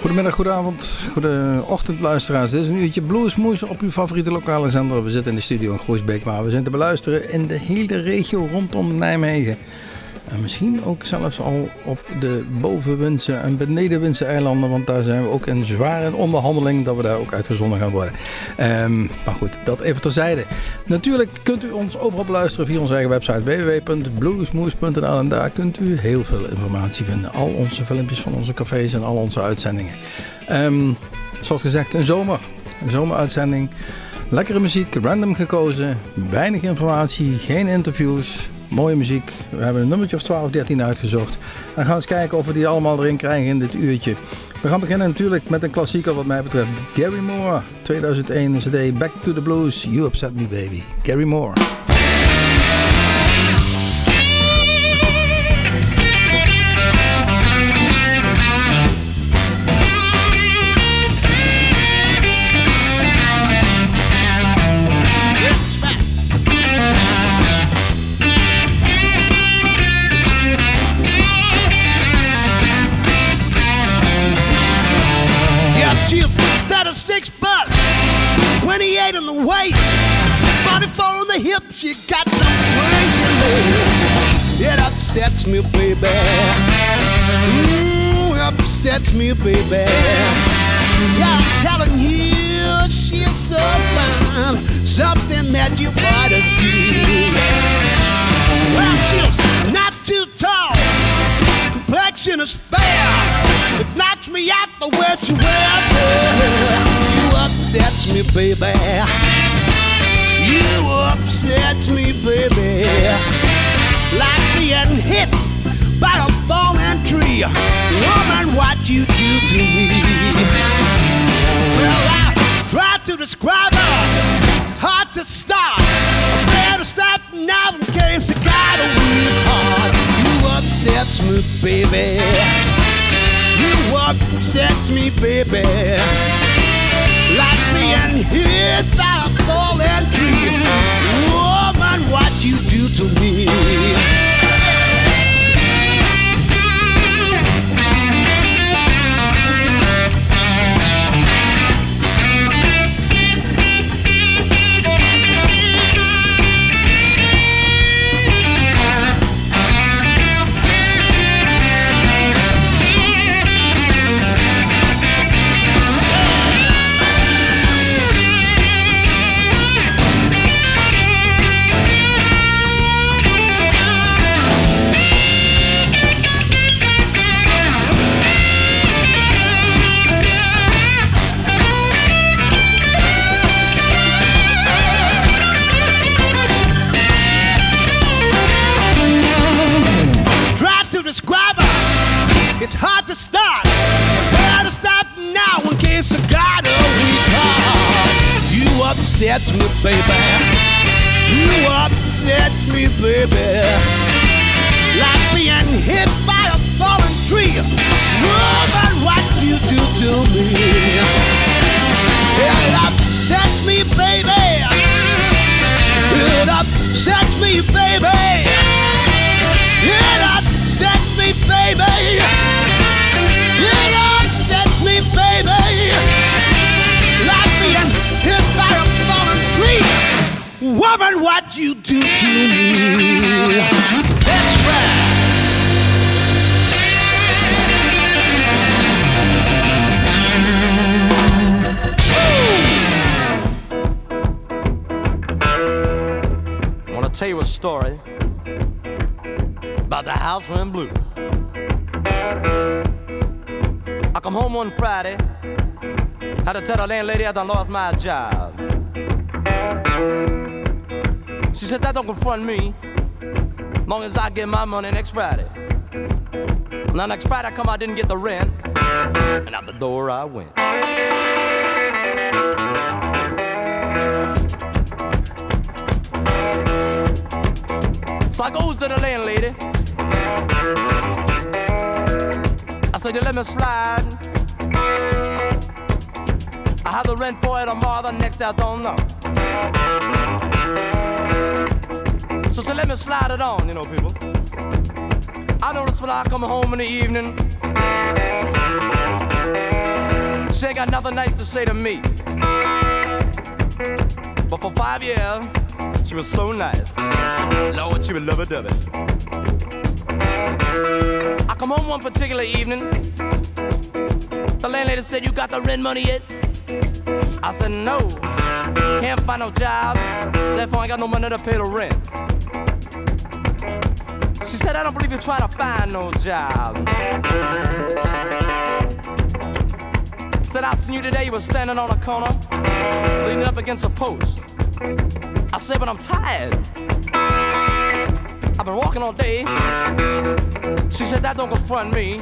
Goedemiddag, goedenavond, goede ochtend luisteraars. Dit is een uurtje Bluesmoes op uw favoriete lokale zender. We zitten in de studio in Groesbeek, maar we zijn te beluisteren in de hele regio rondom Nijmegen. En misschien ook zelfs al op de bovenwinse en benedenwinse eilanden. Want daar zijn we ook in zware onderhandeling dat we daar ook uitgezonden gaan worden. Um, maar goed, dat even terzijde. Natuurlijk kunt u ons overal beluisteren via onze eigen website www.bluesmoes.nl. En daar kunt u heel veel informatie vinden. Al onze filmpjes van onze cafés en al onze uitzendingen. Um, zoals gezegd, een zomer. Een zomeruitzending. Lekkere muziek, random gekozen. Weinig informatie, geen interviews. Mooie muziek. We hebben een nummertje of 12, 13 uitgezocht. En gaan eens kijken of we die allemaal erin krijgen in dit uurtje. We gaan beginnen natuurlijk met een klassieker wat mij betreft. Gary Moore, 2001 CD Back to the Blues, You Upset Me Baby. Gary Moore. Upsets me, baby. Ooh, upsets me, baby. Yeah, I'm telling you, she's so fine, something that you ought to see. Well, she's not too tall, complexion is fair. It knocks me out the way she wears her. You upsets me, baby. You upsets me, baby like being hit by a falling tree. Woman, what you do to me? Well, I tried to describe her. It's hard to start. I better stop now in case I got a weak heart. You upsets me, baby. You upsets me, baby. Like being hit by a falling tree. Woman, what you do to me? Upsets me, baby. You upsets me, baby. Like being hit by a fallen tree. Woman, what you do to me. It upsets me, baby. It upsets me, baby. Woman, what you do to me. That's right. I want to tell you a story about the house went blue. I come home one Friday, had to tell the landlady I done lost my job. She said, that don't confront me. Long as I get my money next Friday. Now next Friday I come, I didn't get the rent. And out the door I went. So I goes to the landlady. I said, you let me slide. I have the rent for it tomorrow, the next I don't know. So, so let me slide it on, you know, people. I notice when I come home in the evening, She ain't got nothing nice to say to me. But for five years, she was so nice. Lord, she would love it, dove it. I come home one particular evening. The landlady said, You got the rent money yet? I said, No. Can't find no job. Therefore, I got no money to pay the rent. She said, I don't believe you're trying to find no job. Said, I seen you today, you were standing on a corner, leaning up against a post. I said, but I'm tired. I've been walking all day. She said, that don't confront me.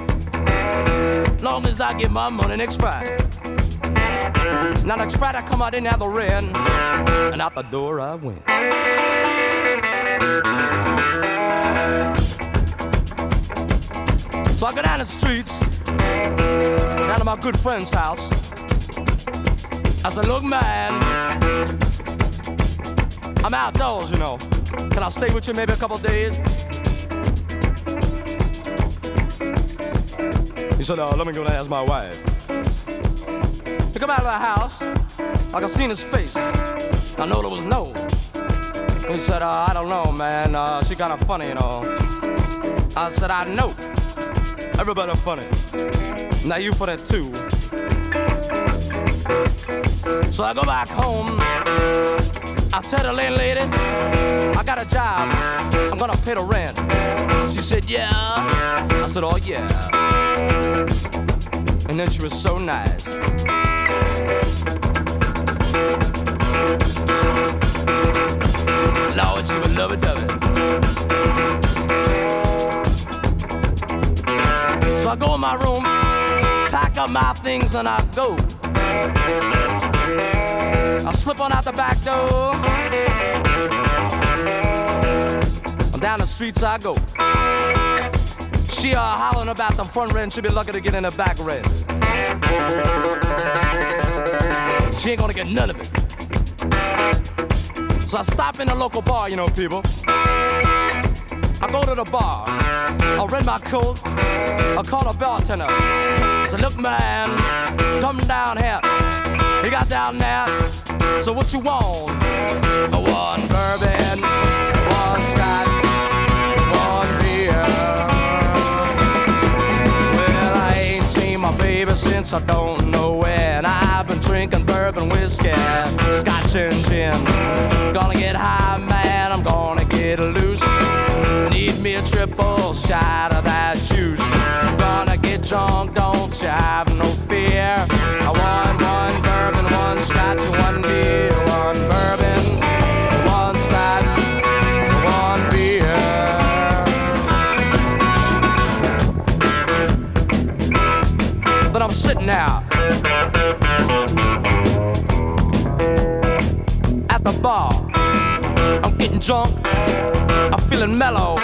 Long as I get my money next Friday. Now next Friday I come out, didn't have the rent, and out the door I went. So I go down the streets, down to my good friend's house. I said, look, man, I'm outdoors, you know. Can I stay with you maybe a couple days? He said, uh, let me go and ask my wife. Come out of the house, I could see his face. I know there was no. He said, uh, I don't know, man. Uh, she kind of funny, you know. I said, I know. Everybody funny. Now you for that too. So I go back home. I tell the landlady, I got a job. I'm gonna pay the rent. She said, yeah. I said, oh yeah. And then she was so nice. Lord, she would love it, love it. So I go in my room, pack up my things, and I go. I slip on out the back door. Down the streets I go. She uh, hollering about the front rent, she'll be lucky to get in the back rent. She ain't gonna get none of it. So I stop in the local bar, you know, people. I go to the bar. I rent my coat. I call a bartender. Said, look, man, come down here. He got down there. So what you want? One bourbon, one scotch, one beer. Well, I ain't seen my baby since I don't know drinking bourbon whiskey, scotch and gin. Gonna get high, man. I'm gonna get loose. Need me a triple shot of that juice. Gonna get drunk, don't you have no fear. I want one bourbon, one scotch, one beer. One bourbon, one scotch, one beer. But I'm sitting out I'm getting drunk. I'm feeling mellow.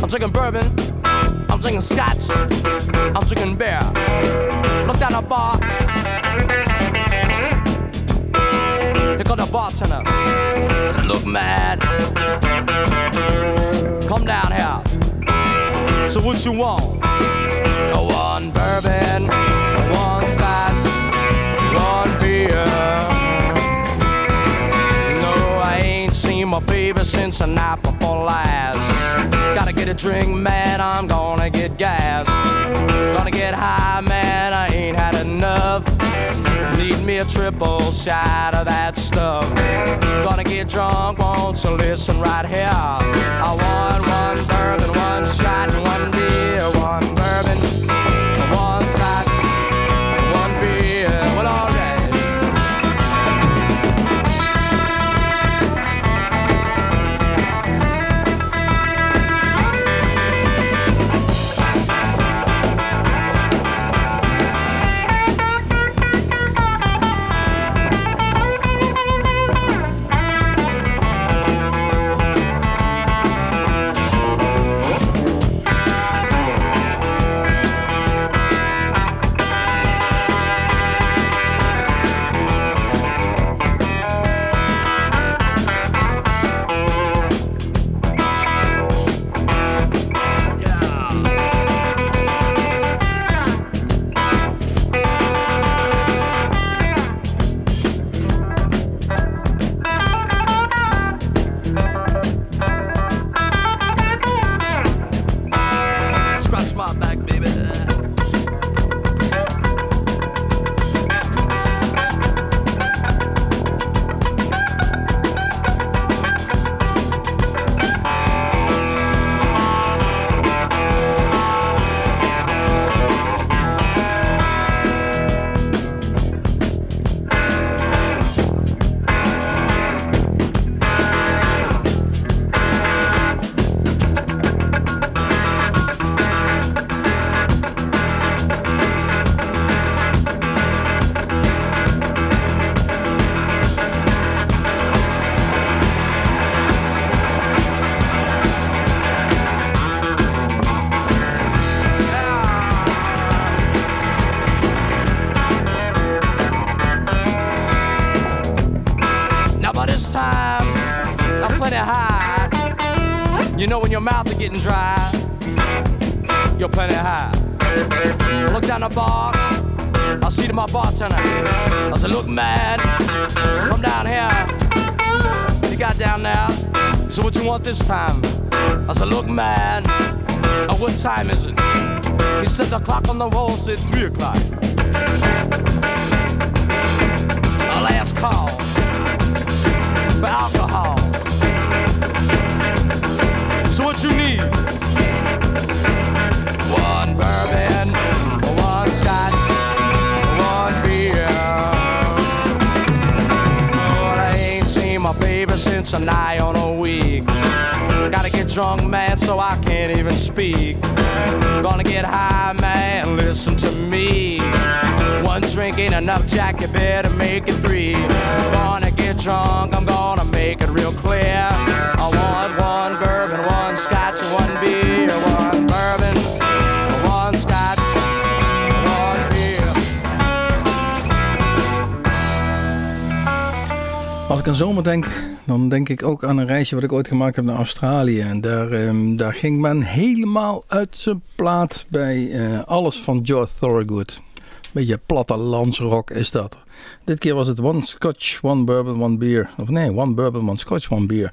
I'm drinking bourbon. I'm drinking scotch. I'm drinking beer. Look at the bar. Here comes the bartender. Said, look, man. Come down here. So what you want? One bourbon, one scotch, No, I ain't seen my baby since the night before last. Gotta get a drink, man, I'm gonna get gas. Gonna get high, man, I ain't had enough. Need me a triple shot of that stuff. Gonna get drunk, won't you listen right here? You know when your mouth is getting dry, you're plenty high. Look down the bar. I see to my bartender. I said, look mad. Come down here. You got down there. So what you want this time? I said, look mad. Uh, what time is it? He said the clock on the wall said three o'clock. Last call for alcohol. So what you need? One bourbon, one scotch, one beer. Lord, I ain't seen my baby since a nigh on a week. Gotta get drunk, man, so I can't even speak. Gonna get high, man, listen to me. One drink ain't enough, Jack, you better make it three. Gonna get drunk, I'm gonna make it real clear. I want one Als ik aan zomer denk, dan denk ik ook aan een reisje wat ik ooit gemaakt heb naar Australië. En daar, ehm, daar ging men helemaal uit zijn plaat bij eh, alles van George Thorogood. Beetje plattelandsrock is dat. Dit keer was het One Scotch, One Bourbon, One Beer. Of nee, One Bourbon, One Scotch, One Beer.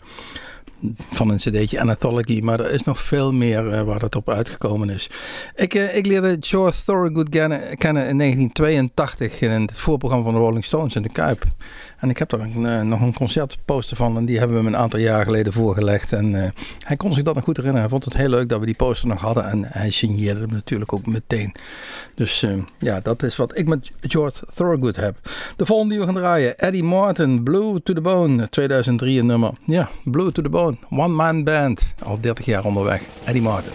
Van een cd'tje Anthology, maar er is nog veel meer eh, waar het op uitgekomen is. Ik, eh, ik leerde George Thorogood kennen, in 1982 in het voorprogramma van de Rolling Stones in de Kuip. En ik heb daar een, eh, nog een concertposter van en die hebben we hem een aantal jaar geleden voorgelegd. En hij kon zich dat nog goed herinneren. Hij vond het heel leuk dat we die poster nog hadden en hij signeerde hem natuurlijk ook meteen. Dus ja, dat is wat ik met George Thorogood heb. De volgende die we gaan draaien, Eddie Martin, Blue to the Bone, 2003 een nummer. Ja, Blue to the Bone, One Man Band, al 30 jaar onderweg. Eddie Martin.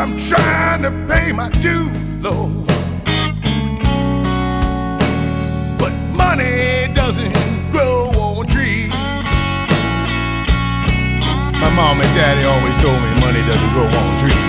I'm trying to pay my dues, Lord. But money doesn't grow on trees. My mom and daddy always told me money doesn't grow on trees.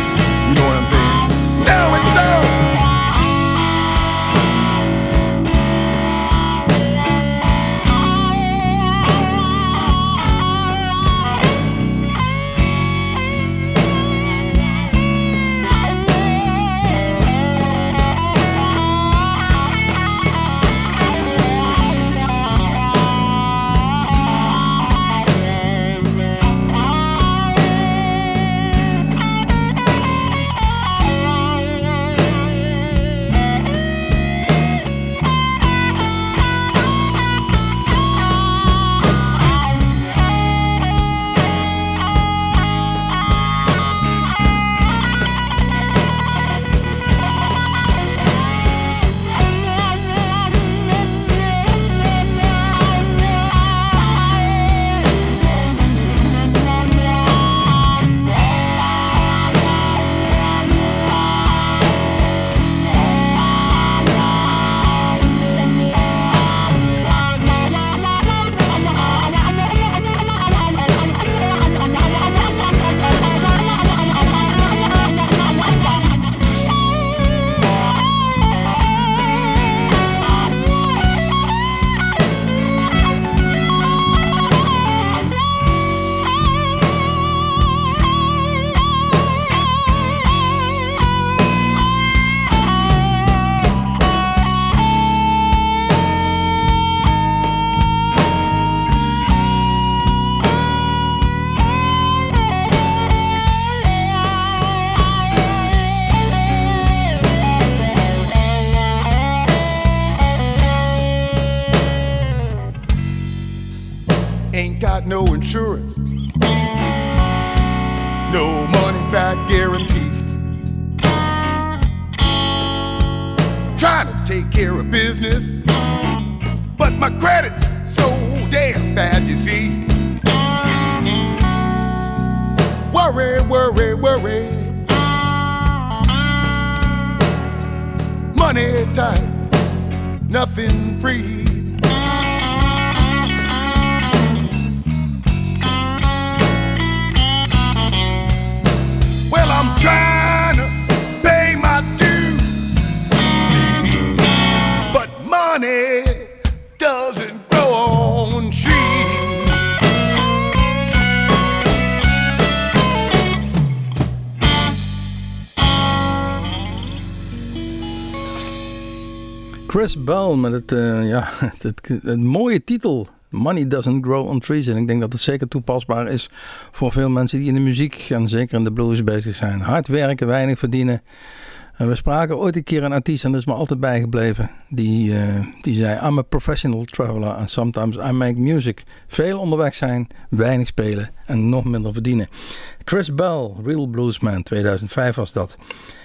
Bell met het, eh, ja, het, het, het mooie titel Money Doesn't Grow on Trees. En ik denk dat het zeker toepasbaar is voor veel mensen die in de muziek en zeker in de blues bezig zijn. Hard werken, weinig verdienen. En we spraken ooit een keer een artiest en dat is me altijd bijgebleven. Die, eh, die zei, I'm a professional traveler and sometimes I make music. Veel onderweg zijn, weinig spelen en nog minder verdienen. Chris Bell, Real Bluesman, 2005 was dat.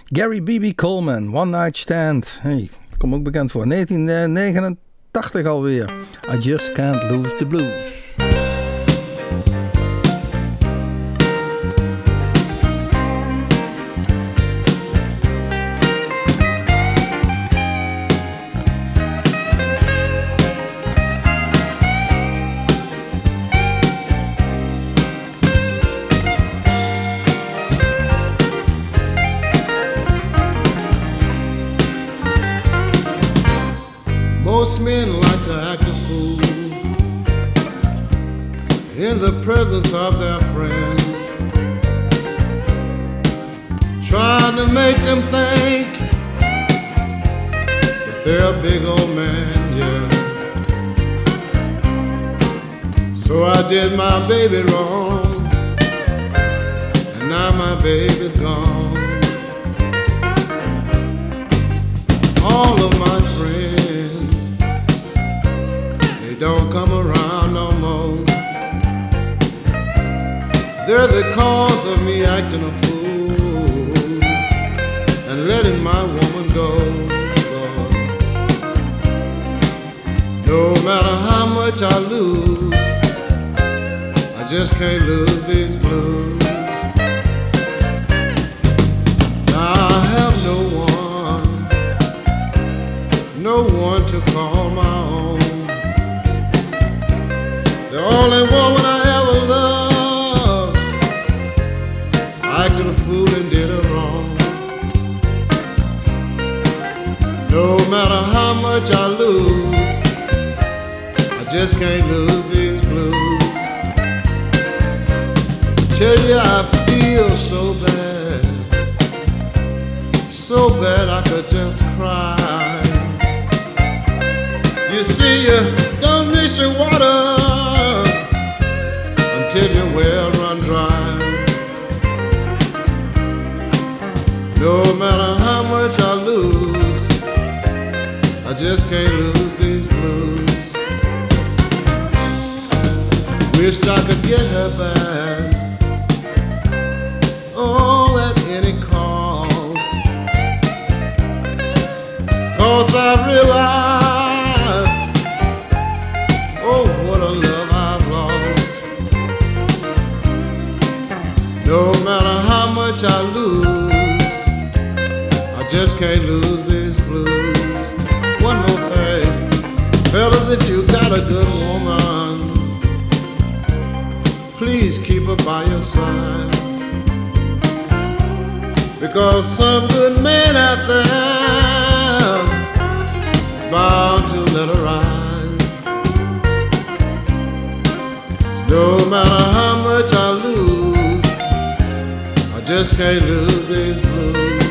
Gary B.B. Coleman, One Night Stand. Hey, Kom ook bekend voor. 1989 alweer. I Just Can't Lose the Blues. I could just cry. You see, you don't miss your water until your well run dry. No matter how much I lose, I just can't lose these blues. Wish I could get her back. Realized, oh, what a love I've lost. No matter how much I lose, I just can't lose these blues. One more thing, fellas, if you got a good woman, please keep her by your side. Because some good man out there bound to let her ride. No matter how much I lose, I just can't lose these blues.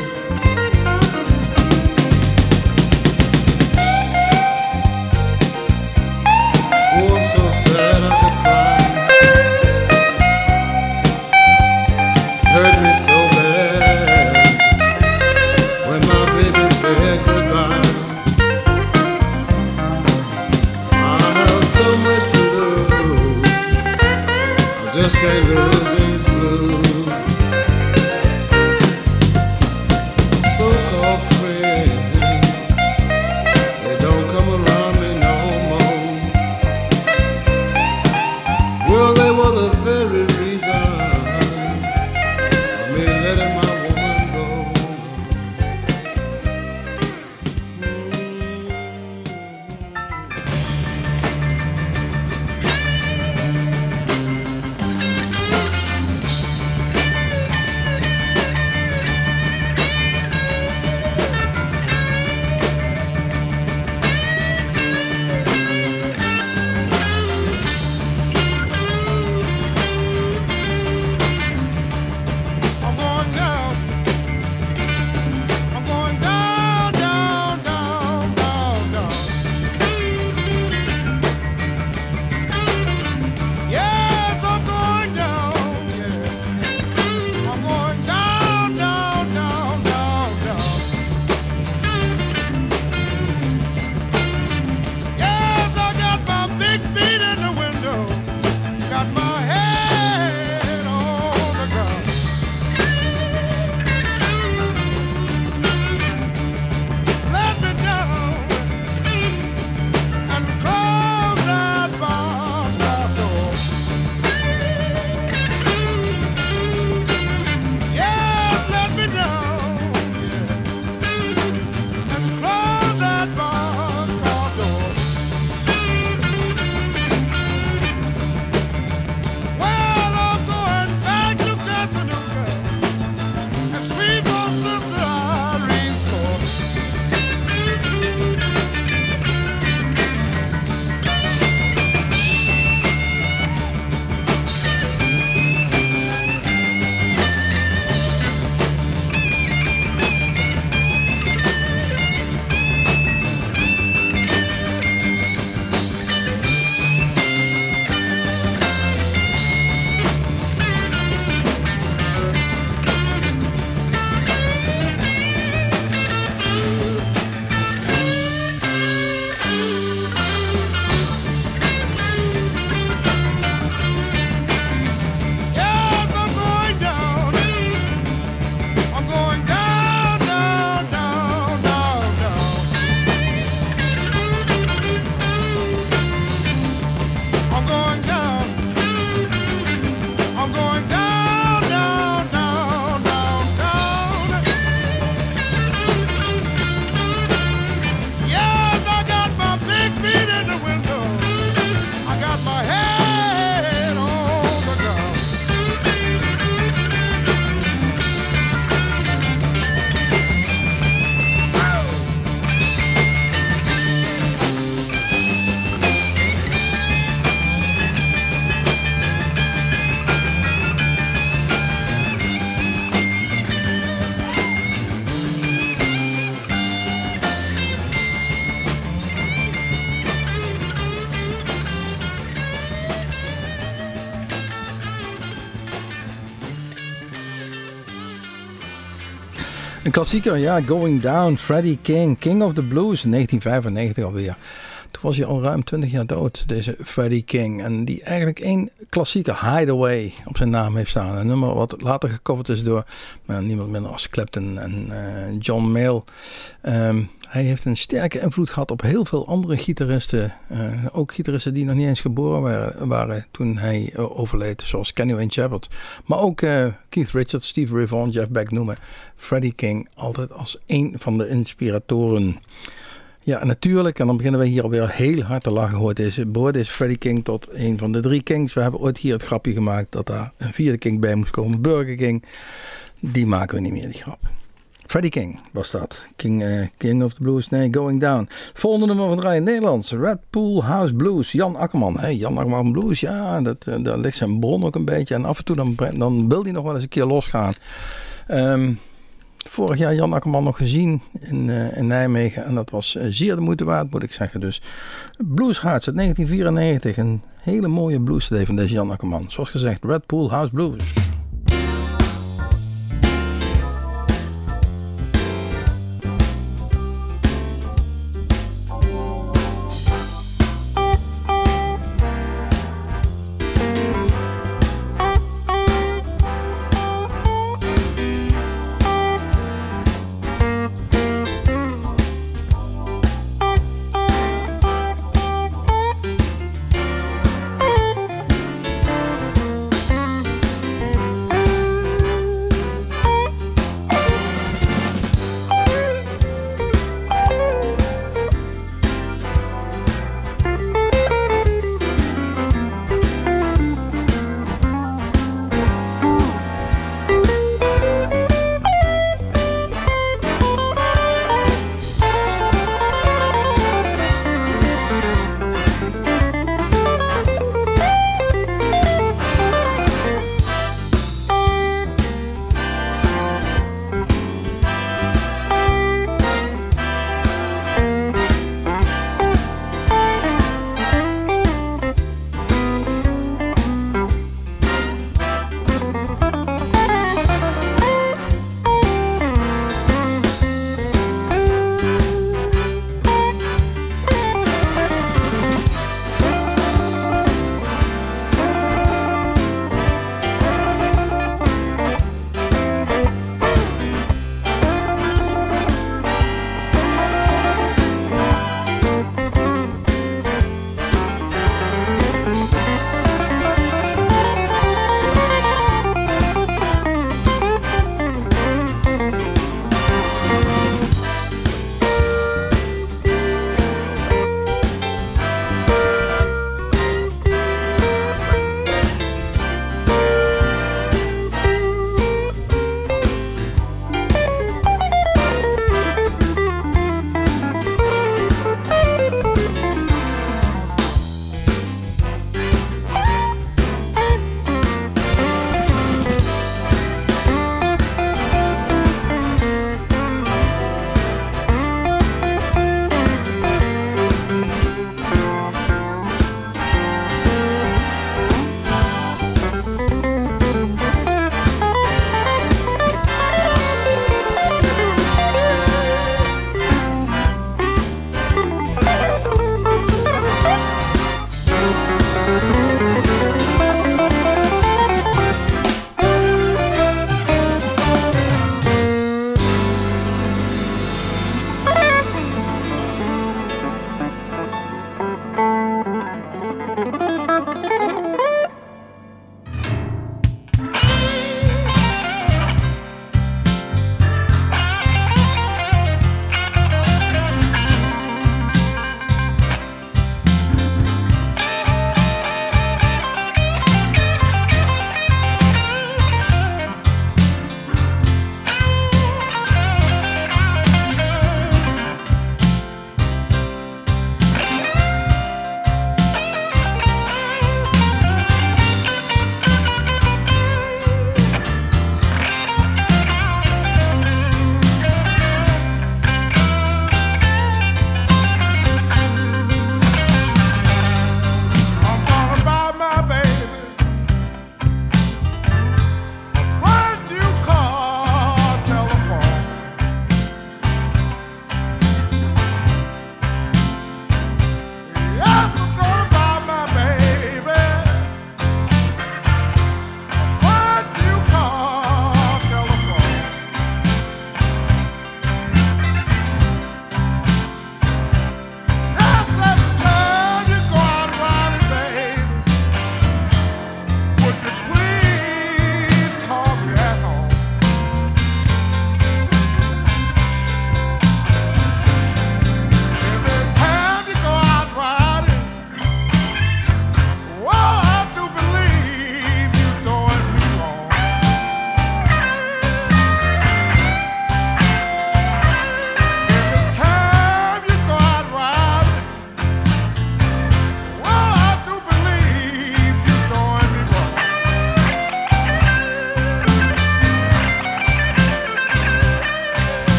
Klassieker, ja, Going Down, Freddie King, King of the Blues, 1995 alweer. Toen was hij al ruim 20 jaar dood, deze Freddie King. En die eigenlijk één klassieke Hideaway op zijn naam heeft staan. Een nummer wat later gecoverd is door nou, niemand minder als Clapton en uh, John Mayall. Um, hij heeft een sterke invloed gehad op heel veel andere gitaristen. Uh, ook gitaristen die nog niet eens geboren waren, waren toen hij uh, overleed. Zoals Kenny Wayne Shepherd. Maar ook Keith Richards, Steve Vaughan, Jeff Beck noemen. Freddie King altijd als een van de inspiratoren. Ja, natuurlijk. En dan beginnen we hier alweer heel hard te lachen. Hoort deze, behoort deze Freddie King tot een van de drie Kings. We hebben ooit hier het grapje gemaakt dat daar een vierde King bij moest komen. Burger King. Die maken we niet meer, die grap. Freddie King was dat. King, uh, King of the Blues, nee, Going Down. Volgende nummer van draaien Nederlands. Red Pool House Blues. Jan Akkerman. Hey, Jan Akkerman Blues, ja, dat, uh, daar ligt zijn bron ook een beetje. En af en toe dan, dan wil hij nog wel eens een keer losgaan. Um, vorig jaar Jan Akkerman nog gezien in, uh, in Nijmegen. En dat was zeer de moeite waard, moet ik zeggen. Dus Blues Hearts uit 1994. Een hele mooie blues van deze Jan Akkerman. Zoals gezegd, Red Pool House Blues.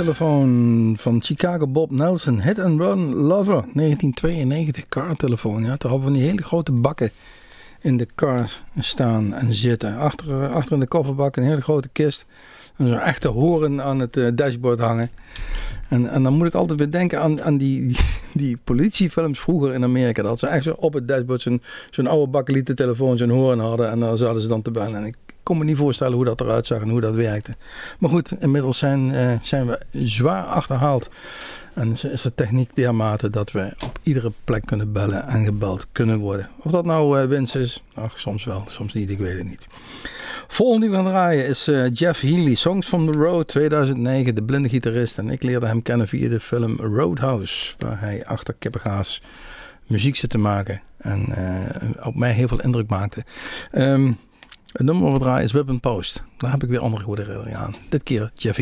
Telefoon van Chicago Bob Nelson. Hit and Run Lover 1992 Car Telefoon. Ja, daar hadden we die hele grote bakken in de car staan en zitten. Achter, achter in de kofferbak een hele grote kist. En zo'n echte horen aan het eh, dashboard hangen. En, en dan moet ik altijd weer denken aan, aan die, die politiefilms vroeger in Amerika. Dat ze echt zo op het dashboard zo'n zo'n oude bakkelieten telefoon, zo'n horen hadden. En dan zouden ze dan te bellen. En ik kon me niet voorstellen hoe dat eruit zag en hoe dat werkte. Maar goed, inmiddels zijn, eh, zijn we zwaar achterhaald. En is de techniek dermate dat we op iedere plek kunnen bellen en gebeld kunnen worden. Of dat nou eh, winst is, ach, soms wel, soms niet, ik weet het niet. Volgende die we gaan draaien is eh, Jeff Healy, Songs from the Road 2009, de blinde gitarist. En ik leerde hem kennen via de film Roadhouse, waar hij achter kippengaas muziek zit te maken. En op mij heel veel indruk maakte. Ehm, het nummer wat we is and Post. Daar heb ik weer andere goede herinneringen aan. Dit keer Jeff.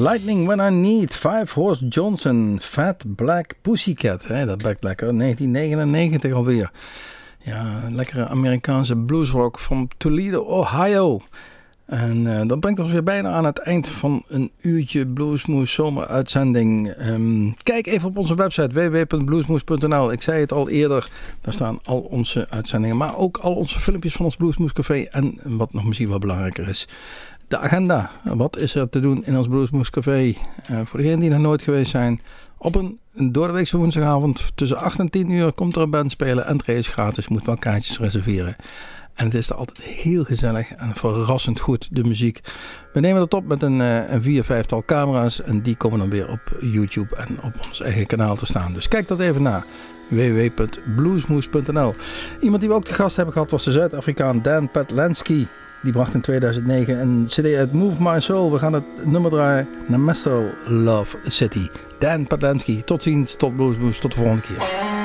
Lightning When I Need, Five Horse Johnson, Fat Black Pussycat. Hè, dat blijkt lekker, 1999 alweer. Ja, een lekkere Amerikaanse bluesrock van Toledo, Ohio. En eh, dat brengt ons weer bijna aan het eind van een uurtje Bluesmoes zomeruitzending. Ehm, kijk even op onze website www.bluesmoes.nl. Ik zei het al eerder, daar staan al onze uitzendingen, maar ook al onze filmpjes van ons Bluesmoes Café. En wat nog misschien wel belangrijker is, de agenda. Wat is er te doen in ons Bluesmoes Café? Eh, voor degenen die nog nooit geweest zijn, op een, een doordeweekse woensdagavond tussen 8 en 10 uur komt er een band spelen. En het is gratis, moet wel kaartjes reserveren. En het is er altijd heel gezellig en verrassend goed, de muziek. We nemen dat op met een, eh, een vier, vijftal camera's. En die komen dan weer op YouTube en op ons eigen kanaal te staan. Dus kijk dat even na www.bluesmoes.nl Iemand die we ook te gast hebben gehad was de Zuid-Afrikaan Dan Patlansky. Die bracht in 2009 een cd uit Move My Soul. We gaan het nummer draaien naar Master Love City. Dan Patlansky, tot ziens, tot Bluesmoes, tot de volgende keer.